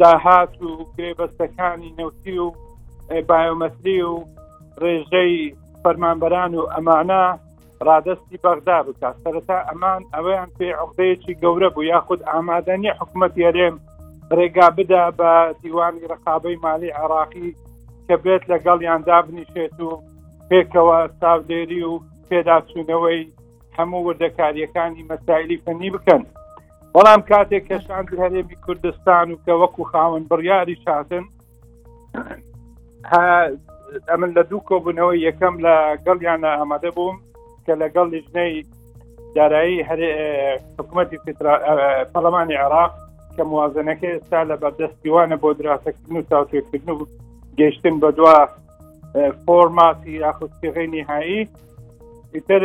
داهات و گرێبەستەکانی نەوتی و بایۆمەتری و ڕێژەی فەرمانبەران و ئەمانە ڕادستی بەغدا بکات سەرەتا ئەمان ئەوەیان پێ عقدەیەکی گەورە بوو یاخود ئامادەنی حکوومەت یارێم ڕێگا بدا بە دیوانی ڕقابەی مالی عراقی کە بێت لەگەڵ یان دابنیشێت و پێکەوە چاودێری و پێداچوونەوەی هەموو وردەکاریەکانی مەسایلی فەنی بکەن بەڵام کاتێک کە شاندی هەرێمی کوردستان و کە وەکو خاون بڕیاری شاتن ئەمن لە دوو کۆبوونەوە یەکەم لە گەڵیانە ئامادە بووم کە لەگەڵ لیژنەی دارایی حکوومەتی پەڵەمانی عێراق کە موازنەکە ئێستا لە بەردەستیوانە بۆ دراسەکردن و تاوتێکردن و گەشتن بە دوا فۆرماتی یاخودسیغی نهایی ئیتر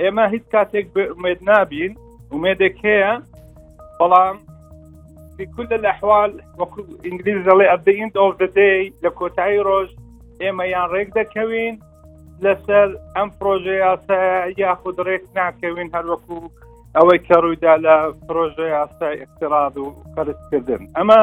ئێمە هیچ کاتێک بێت نابین ومێدێک هەیە بەڵام بكل الاحوال وەکو ئینگلیز دەڵێ ئەف ئینت ئۆف دەدەی لە کۆتایی ڕۆژ ئێمە یان ڕێک دەکەوین لەسەر ئەم پرۆژە یاسا یاخود ڕێک ناکەوین هەروەکو ئەوەی کە ڕوویدا لە پرۆژە یاسای اقتراض و قەرزکردن ئەمە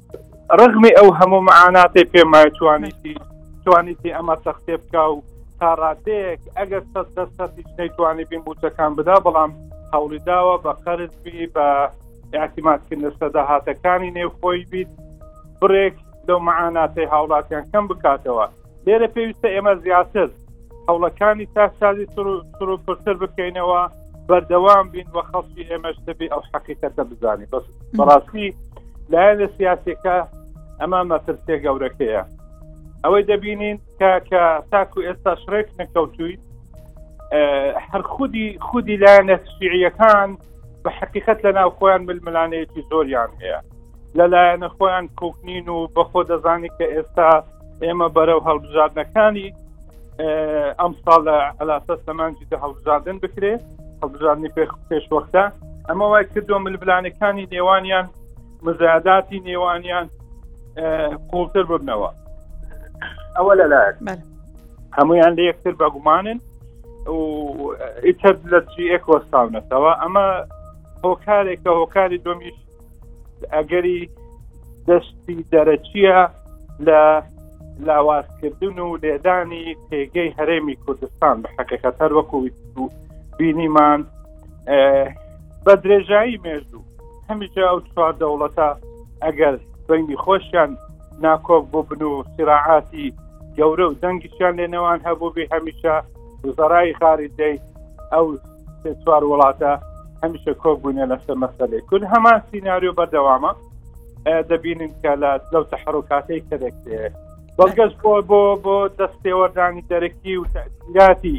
ڕغمی ئەو هەموو معاناتێ پێمای توانیتی توانیتی ئەمە سەختێ بکە و تا ڕادەیەک ئەگەر سە دەستەتیش نەیتوانی بین موچەکان بدا بەڵام هەوڵی داوە بە قەرز بی بە یاعتیماتکردن لەسە داهاتەکانی نێوخۆی بیت بڕێک لەو معاناتەی هاوڵاتیان کەم بکاتەوە لێرە پێویستە ئێمە زیاتر هەوڵەکانی تاسازی تر و پرتر بکەینەوە بەردەوام بین بە خەڵکی ئێمەش دەبێ ئەو حەقیقەتە بزانانی بەس بەڕاستی لایەن لە سیاسەکە ئەمە مەترسێ گەورەکەیە ئەوەی دەبینین کە کە تاکو ئێستا شرێک نەکەوتووی هەر خودی خودی لایەنە شیعیەکان بە حقیقت لە ناو خۆیان ململانەیەکی زۆریان هەیە لەلایەنە خۆیان کوکنین و بەخۆ دەزانی کە ئێستا ئێمە بەرەو هەڵبژاردنەکانی ئەم ساڵ لە ئەلاسە سەمانجی دە هەڵبژاردن بکرێ هەڵبژاردننی پێ پێشوەختە ئەمە وای کردو ملبلانەکانی نێوانیان مزاداتی نێوانیان قوڵتر ببنەوە ئەوە لەلایەت هەمویان لە یەکتر بەگومانن و ئیتر لە جیئێک وەستاونەتەوە ئەمە هۆکارێکە هۆکاری دۆمیش ئەگەری دەستی دەرەچیە لە لاوازکردن و لێدانی پێگەی هەرێمی کوردستان بە حقیقەت هەر وەکو بینیمان بە درێژایی مێژوو هەمیشە ئەو چوار دەوڵەتە ئەگەر بینی خۆشیان ناکۆک بۆ بن و سراعاتی گەورە و دەنگیشیان لێ نەوان هەبوو بێ هەمیشە وزەڕای خارجەی ئەو سوار وڵاتە هەمیشە کۆک بوونە لەسەر مەسلێک کورد هەمان سینناریۆ بەردەوامە دەبینن کە لە لەو تەحڕکاتەی کە دەکرێت بەڵگەش بۆ بۆ بۆ دەستێوەردانی دەرەکی و تاتی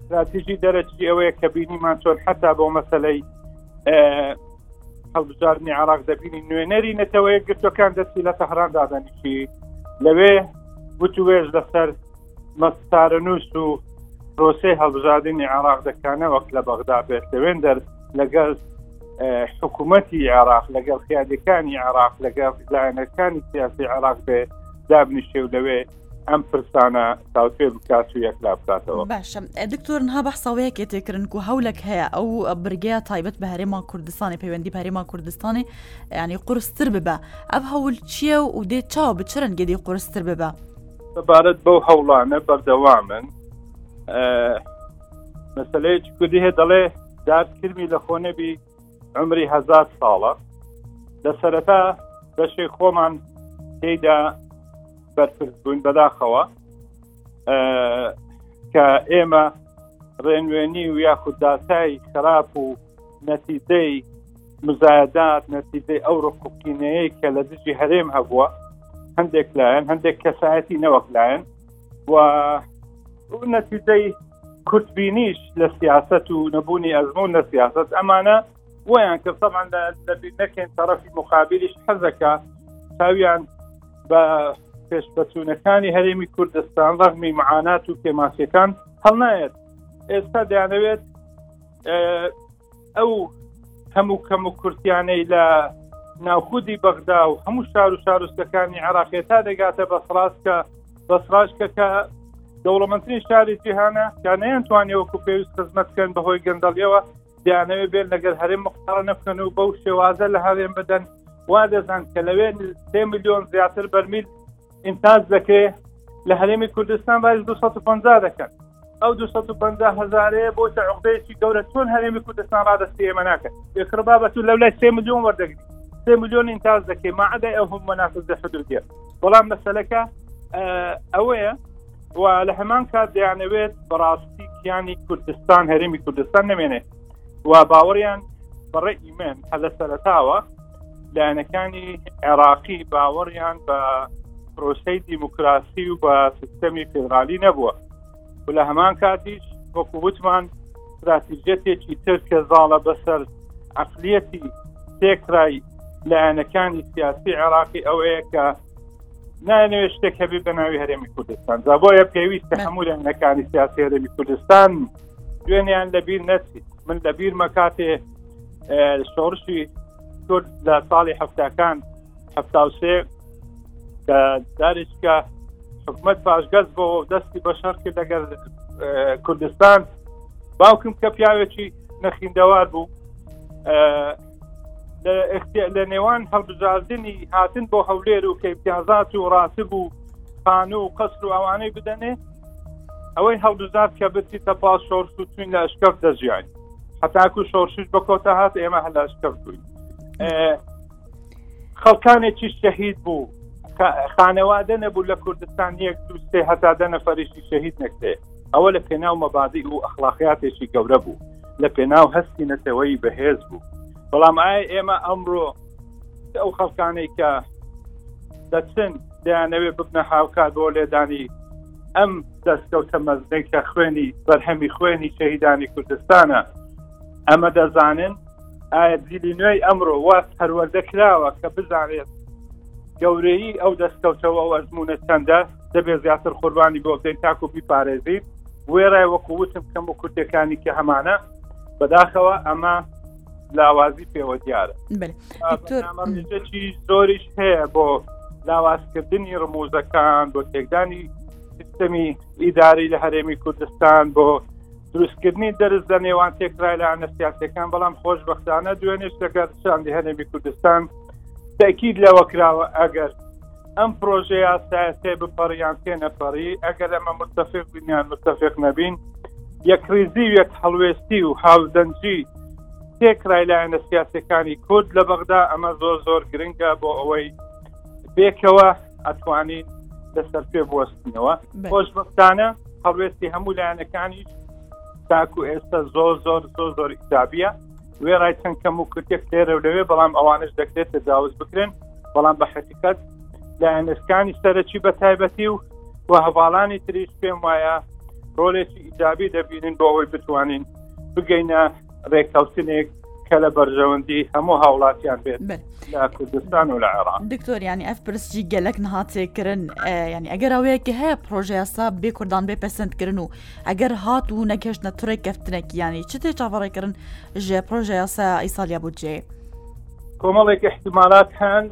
استراتیژی دەرەکی ئەوەیە کە بینیمان چۆن حتا بۆ مەسلەی هەڵبژاردننی عراق دەبینی نوێنەری نەتەوەیە گرتوەکان دەستی لە تەهران دادەنیشی لەوێ وتوێژ لەسەر مە چارەنووس و پرۆسەی هەڵبژاردننی عراق دەکانەوەک لە بەغدا بێت لەوێن دەر لەگەر حکوومەتی عێراق لەگەڵ خیادەکانی عێراق لەگەڵ لایەنەکانی سیاسی عێراق بێ دابنیشێ و لەوێ ئەم پرسانە تاوتێ بکات و یەکلا بکاتەوە باشە دکتۆر نها بەحساوەیە کێتێکردن و هەولێک هەیە ئەو برگەیە تایبەت بە هەرێما کوردستانی پەیوەندی پەرێما کوردستانی ینی قرستر ببە ئەف هەول چییە و دێت چاو بچرەنگێدی قرستر ببە. سەبارەت بەو هەوڵانە بەردەوامن مەسلەیە کوردی هەیە دەڵێ دار کرمی لە خۆ نەبی عمری هزار ساڵە لە سەرەتا بەشێک خۆمان تێدا بەرپرس بووین بەداخەوە کە ئێمە ڕێنوێنی و یاخودداتای خراپ و نەتیزەی مزایدات نەتیجەی ئەو ڕقوقینەیە کە لە دژی هەرێم هەبووە هەندێک لایەن هەندێک کەسایەتی نەوەک لایەن و نەتیجەی کورتبینیش لە سیاست و نەبوونی ئەزمون لە سیاست ئەمانە ویان کە سەمان لە دەبی نەکەین تەڕەفی مقابلیش حەزەکە چاویان بە پێشپەچوونەکانی هەرێمی کوردستان ڕغمی معانات و پێماسیەکان هەڵنایەت ئێستا دەیانەوێت ئەو هەموو کەم و کورتیانەی لە ناوخودی بەغدا و هەموو شار و شارستەکانی عراقی تا دەگاتە بە فڕاستکە بە فڕاشکە کە دەوڵەمەندترین شاری جیهانە کە نەیانتوانێ وەکو پێویست خزمەت بکەن بەهۆی گەندەڵیەوە دەیانەوێت بێن لەگەر هەرێم مختارە نەکەن و بەو شێوازە لە هەرێم بدەن وا دەزان کە لەوێن سێ میلیۆن زیاتر بەرمیل ئینتاج دەکرێ لە هەرێمی کوردستان باش 250 دەکەن ئەو 250 هزارەیە بۆ عقدەیەکی گەورە چۆن هەرێمی کوردستان ڕادستی ئێمە ناکەن یخڕ بابەت و لەو لای سێ میلیۆن وەردەگری سێ میلیۆن ئینتاج دەکەی ماعدای ئەو هەموو مەناسب دە حدودێ بەڵام مەسلەکە ئەوەیە و لە هەمان کات دەیانەوێت بەڕاستی گیانی کوردستان هەرێمی کوردستان نمێنێ و باوەڕیان بەڕێ ئیمێن هە لە سەرتاوە لایەنەکانی عێراقی باوەڕیان بە پرۆسی دیموکراسی و بە سیستەمی فدرالی نەبووە و لە هەمان کاتیش وەکو وتمان استراتیژەتێکی تر کە زاڵە بەسەر عقلیەتی تێکرای لایەنەکانی سیاسی عێراقی ئەوەیە کە نانوێ شتێک هەبێ بە ناوی هەرێمی کوردستان جا بۆیە پێویستە هەموو لایەنەکانی سیاسی هەرێمی کوردستان دوێنیان لەبیر نەچیت من لەبیر مەکاتێ شۆڕشی کورد لە ساڵی هەفتاکان هەفتاوسێ کە دارێکە حکومت پاشگەز بۆ دەستی بە شەر کرد لەگەر کوردستان باوکم کە پیاوێکی نەخیندەوار بوو لە نێوان هەڵبژاردننی هاتن بۆ هەولێر و کەیپیازات و ڕاستب و خانە و قەسر و ئەوانەی بدەنێ ئەوەی هەڵبژدار کە بچیتە پاس شۆرس و چین لە ئەشکەف دەژیانی هەتاکو شۆرشش بە کۆتا هات ئێمە هەلاش کەوتوین خەڵکانێکی شەهید بوو خانەوادە نەبوو لە کوردستان یەک دوستێ هەتا دە نەفرشی شەهید نەکرێ ئەوە لە پێناو مەبادی و ئەخلاقیاتێکی گەورە بوو لە پێناو هەستی نەتەوەی بەهێز بوو بەڵام ئایا ئێمە ئەمڕۆ ئەو خەڵکانەی کە دەچن دەیانەوێ ببنە هاوکات بۆ لێدانی ئەم دەستکەوتە مەزنەی کە خوێنی بەرهەمی خوێنی شەهیدانی کوردستانە ئەمە دەزانن ئایا دیلی نوێی ئەمڕۆ وا پەروەردە کراوە کە بزانێت گەورەی ئەو دەستکەوتەوە ئەو ئەزمونە چەندە دەبێت زیاتر قوربانی بۆ بدەین تاکو بیپارێزیت وێڕای وەکو وتم کەم و کورتەکانی کە هەمانە بەداخەوە ئەمە لاوازی پێوە دیارە بەنامەڕێژەی زۆریش هەیە بۆ لاوازکردنی ڕموزەکان بۆ تێکدانی سیستەمی ئیداری لە هەرێمی کوردستان بۆ دروستکردنی دەرز لە نێوان تێکرای لەانە سیاسەکان بەڵام خۆشببختانە دوێنێش لەگەر شاندی هەرێمی کوردستان تاکیید لەوە کراوە ئەگەر ئەم پرۆژە یاسایە تێ بپەڕیان تێ نەپەڕی ئەگەر ئەمە متفق بینیان متفق نەبین یەکریزی و یەک هەڵوێستی و هاودەنجی تێکرای لایەنە سیاسەکانی کورد لە بەغدا ئەمە زۆر زۆر گرنگە بۆ ئەوەی بێکەوە ئەتوانین لەسەر پێ بوەستنەوە خۆشبەستانە هەڵوێستی هەموو لایەنەکانی تاکو ئێستا زۆر زۆر زۆر زۆر ئیتابە وێڕای چەند کەم و کورتێک لێرە و لەوێ بەڵام ئەوانش دەکرێت تەجاوز بکرێن بەڵام بە حقیقت لایەن ئەرکانی سەرەکی بە تایبەتی و و هەواڵانی تریش پێم وایە ڕۆلێکی ئیجابی دەبینن بۆ ئەوەی بتوانین بگەینە ڕێککەوتنێک کە لە بەرژەوەندی هەموو هاوڵاتیان بێت لە کوردستان و لە عێراق دکتۆر ینی ئەف پرسجی گەلک نهاتێکردن ینی ئەگەر ئەوەیەکی هەیە پرۆژیاسا بێ کوردان بێ پەسەندکردن و ئەگەر هات و نەگەشتە تڕێک کەفتنێک ینی چ تێ چاوەڕێکردن ژێ پرۆژیاسا ئیسالیا بودجێ. کۆمەڵێک احتمالات هەن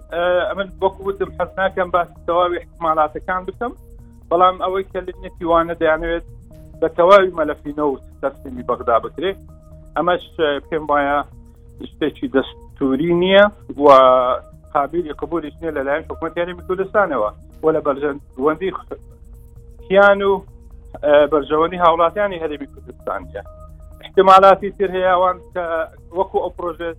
ئەمن بۆکوتم حەز ناکەم باس تەواوی احتمالاتەکان بکەم بەڵام ئەوەی کە لەنیەتی وانە دەیانوێت بە تەواوی مەلەفی نەوت تەسلیمی بەغدا بکرێت ئەمەش پێم وایە شتێکی دەستوری نییە و قابلی قبولیش نیە لەلایەن حکوومەتیانی کوردستانەوە و لە بەرژەوەندی کیان و بەرژەوەنی هاوڵاتیانی هەرێمی کوردستانە احتمالاتی تر هەیەوان کە وەکو ئەو پرۆژێت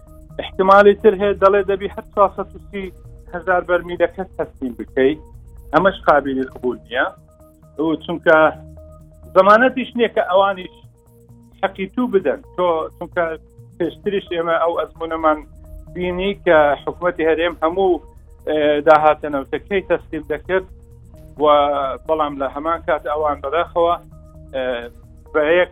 احتمالی تر هەیە دەڵێ دەبی هەر سی هزار بەرمیلە کەس هەستین بکەیت ئەمەش قابلی قبول نییە چونکە زمانەتیش نییە کە ئەوانیش حەقی تو بدەن تۆ چونکە پێشتریش ئێمە ئەو ئەزمونەمان بینی کە حکوومەتتی هەرێم هەموو داهاتە نەوتەکەی تەسلیم دەکرد و بەڵام لە هەمان کات ئەوان بەداخەوە بە یەک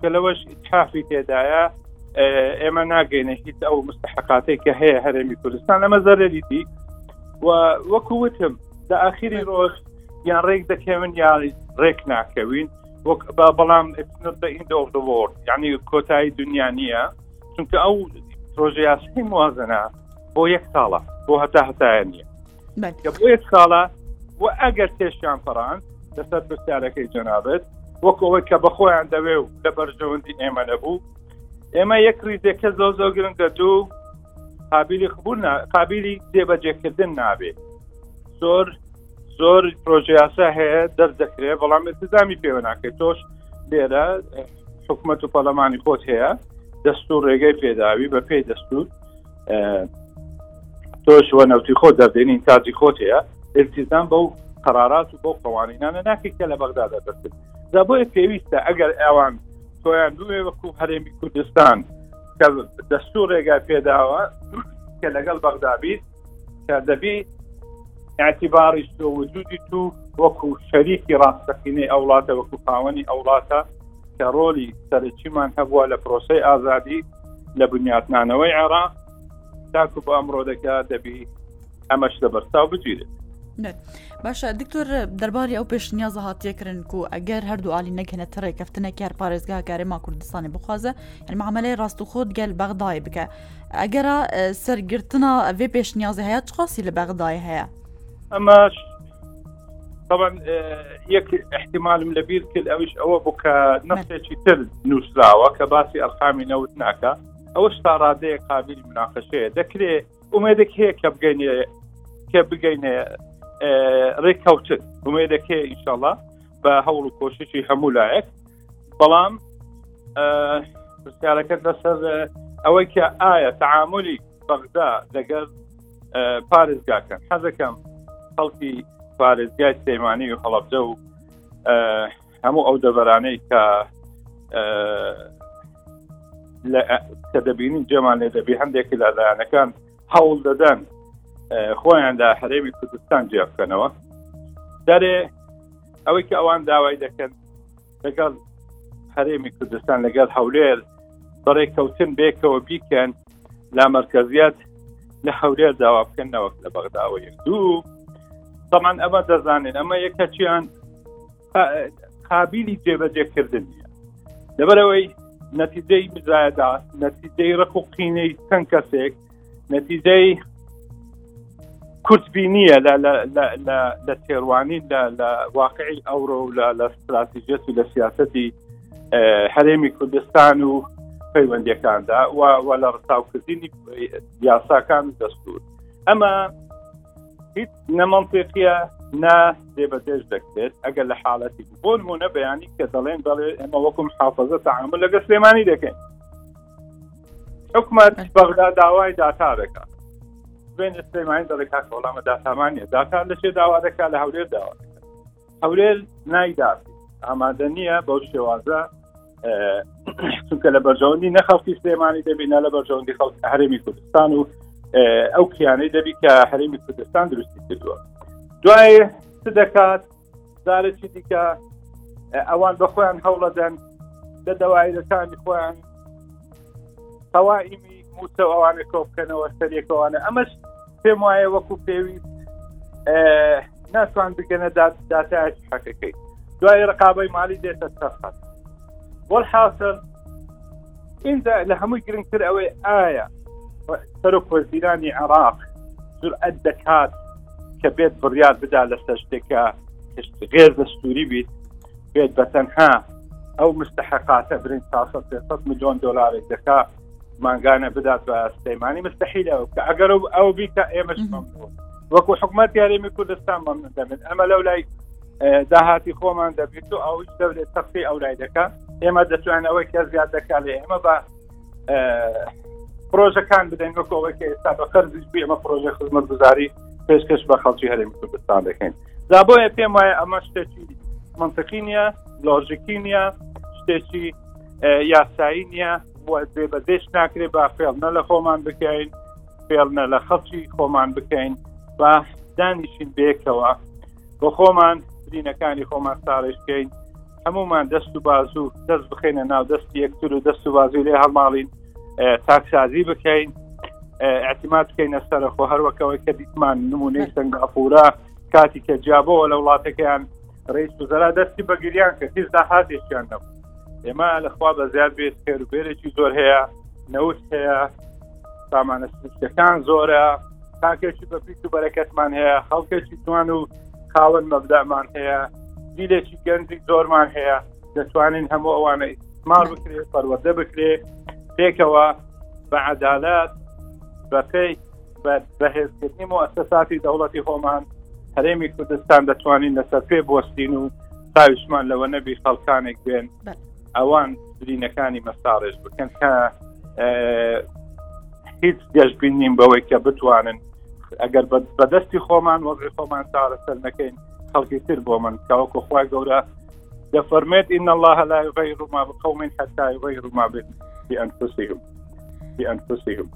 کە لەوەش کافی تێدایە ئێمە ناگەینە هیچ ئەو مستحقاتێک کە هەیە هەرێمی کوردستان ئەمە زەرری دی و وەکو وتم لە ئاخیری ڕۆژ یان ڕێک دەکەون یا ڕێک ناکەوین با بەڵام ئین دۆڕ یعنی کۆتایی دنیا نییە چونکە ئەو پرۆژه یاسکی موازنە بۆ یەک ساڵە بۆ هەتا هەتایە نییە بۆیە ساڵە و ئەگەر تێشیان پەڕان لەسەر پرسیارەکەی جەنابێت وەکەوەی کە بەخۆیان دەوێ و لە بەرژەوەندی ئێمە نەبوو ئێمە یەک ریزێکە زۆ زۆ گرنگە دوو قابلی قبول قابلی دێبەجێکردن نابێت زۆر زۆر پرۆژیاسا هەیە دەست دەکرێت بەڵام انتزامی پێوە ناکرێت تۆش لێرە حکوومەت و پەلەمانی خۆت هەیە دەستور ڕێگەی پێداوی بە پێی دەستور تۆش وە نەوتی خۆ دەردێنی تاجی خۆت هەیە ئلتیزان بەو قەرارات و بۆ قوانینانە ناکەیت کە لە بەغدا دەدەست دا بۆیە پێویستە ئەگەر ئەوان تۆیان بوێ وەکو هەرێمی کوردستان کە دەستور ڕێگا پێداوە کە لەگەڵ بەغدابیت کە دەبی اعتیباری تۆ وجودی تو وەکو شەریکی ڕاستەقینەی ئەوڵاتە وەکو پاوەنی ئەوڵاتە کە ڕۆلی سەرچیمان هەبووە لە پرۆسی ئازادی لە بنیاتنانەوەی عێراق تاکو بە ئەمڕۆ دەکات دەبی ئەمەش لە بەرتاو بگیرێت باشە دکتۆر دەرباری ئەو پێشنیازە هاتیەکردن و ئەگەر هەردوو عالی نەکەنە تڕێکەفتنە کار پارێزگا کارێما کوردستانی بخوازە ئەمەعملەی ڕاست و خۆت گەل بەغدای بکە ئەگەرا سەرگرتنا ئەێ پێشنیازە هەیە چقاسی لە بەغدای هەیە ئەمەش طبعا یەک احتمالم لەبیر کرد ئەوش ئەوە بوو کە نەخێکی تر نووسراوە کە باسی ئەرقامی نەوت ناکە ئەوش تا ڕادەیە قابلی مناقەشەیە دەکرێ ئومێدەک هەیە کە بگەینێ کە بگەینێ ڕێککەوتن ئومێدەک هەیە ئینشاءله بە هەوڵ و کۆششی هەموو لایەک بەڵام پرسیارەکەت لەسەر ئەوەی کە ئایا تعاملی بەغدا لەگەر پارێزگاکە حەزەکەم خەڵکی پارێزگای سلەیمانی و هەڵبجە و هەموو ئەو دەبەرانەی کە کە دەبینی جێمان لێ دەبی هەندێک لادایانەکان هەوڵ دەدەن خۆیان لە هەرێمی کوردستان جێ بکەنەوە دەرێ ئەوەی کە ئەوان داوای دەکەن لەگەڵ هەرێمی کوردستان لەگەڵ هەولێر بەڕێککەوتن بێکەوە بیکەن لامەرکزیات لە هەورێ داوا بکەن نەوەک لە بەغداوە یەک دوو تەمان ئەمە دەزانێت ئەمە یەکەچیان قابلی جێبەجێکردن نیە لەبەرەوەی نەتیجەی بزایدا نەتیجەی ڕق و قینەی چەند کەسێک نەتیجەی کورتبینیە لە تێڕوانین لە واقعی ئەوڕۆ لە لە استراتیژێت و لە سیاستی هەرێمی کوردستان و پەیوەندەکاندا و لە ڕساوکردنی یاساکان و دەستور ئەمە هیچ نەمەڵپێکیە نا دێبەدێش دەکرێت ئەگەر لە حاڵەتی بۆ نمونە بەیانی کە دەڵێن بەڵێ ئەمە وەکم حافظە تعامل لەگە سلێمانی دەکەین حکومت بەغدا داوای داتا دەکات بێن سلێمانی دەڵێ کاکە وەڵامە داتامانە داتا لە چێ داوا دەکات لە هەولێر داوا هەولێر نایدات ئامادە نییە بەو شێوازە چونکە لە بەرژەوەندی نەخەڵکی سلێمانی دەبینە لە بەرژەوەندی خەڵک هەرێمی کوردستان و ئەو کیانەی دەبی کە هەرێمی کوردستان دروستی کردووە دوای چ دەکات زارێکی دیکە ئەوان بە خۆیان هەوڵەدەن لە دەوایرەکانی خۆیان تەوائیمی موتەوانە کۆبکەنەوە سەرێکەوانە ئەمەش پێم وایە وەکو پێویست ناتوان بگەنە داتایەتی حەکەکەی دوای ڕقابەی مالی دێتە سەرخەت وەل حاصل اینجا لە هەمووی گرنگتر ئەوەی ئایا سەرۆک وەزیرانی عراق جورئەت دەکات کە بێت بڕیار بدا لە سەشتێکە غێر دەستوری بیت بێت بە تەنها ئەو مستحقاتە برین 500 میلیۆن دلارێک دەکات مانگانە بدات بە سلەیمانی مستحیلە کە ئەگەر ئەو بیکە ئێمەش وەکو حکومت یاریمی کوردستان مەمن دەبێت ئەمە لەو لای داهاتی خۆمان دەبێت و ئەوش دەبێت تەقی ئەو لای دەکە ئێمە دەتوانین ئەوەی کە زیاد دەکات لە ئێمە بە پرۆژەکان بدەین وەکو ئەوەی کە ئێستا بە قەرزیش بێ ئەمە پرۆژە خزمەت گوزاری پێشکەش بە خەڵکی هەرێم کوردستان دەکەین دا بۆیە پێم وایە ئەمە شتێکی منتقی نییە لۆژیکی نییە شتێکی یاسایی نییە بێ بەدێش ناکرێ با فێڵ نە لە خۆمان بکەین فێڵ نە لە خەڵکی خۆمان بکەین با دانیشین بێکەوە بۆ خۆمان دینەکانی خۆمان ساڕێشکەین هەمومان دەست و بازوو دەست بخێنە ناو دەستی یەکتر و دەست و بازوی لێ هەڵماڵین تاکسازی بکەین اعتماد بکەینە سەرخۆ هەروەکەوەی کە دیتمان نمونەی سنگاپورە کاتی کە جیابەوە لە وڵاتەکەیان ڕیس وزرا دەستی بە گریان کرد هیچ داهاتێکیان نەبوو ئێمە لەخوا بە زیاد بێت کەروبێرێکی زۆر هەیە نەوت هەیە سامانە سروشتەکان زۆرە تاکێکی بە پیت و بەرەکەتمان هەیە خەڵکێکی جوان و خاوەن مەبدامان هەیە دیلێکی گەنجی زۆرمان هەیە دەتوانین هەموو ئەوانە ئیسمار بکرێت پەروەدە بکرێت پێکەوە بە عەدالات بەپی بەهێزکردنی مؤسساتی دەوڵەتی خۆمان هەرێمی کوردستان دەتوانین لەسەر پێ بستین و تاویشمان لەوە نەبی خەڵکانێک بێن ئەوان برینەکانی مەساڕێژ بکەن کە هیچ گەشتبین نیم بەوەی کە بتوانن ئەگەر بەدەستی خۆمان وەزی خۆمان چارەسەر نەکەین خەڵکی تر بۆ من کەوەکو خخوای گەورە دەفەرمێت ئین الله لا غیر ما بقوم حتى غیر ما بأنفسهم بأنفسهم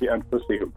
بأنفسهم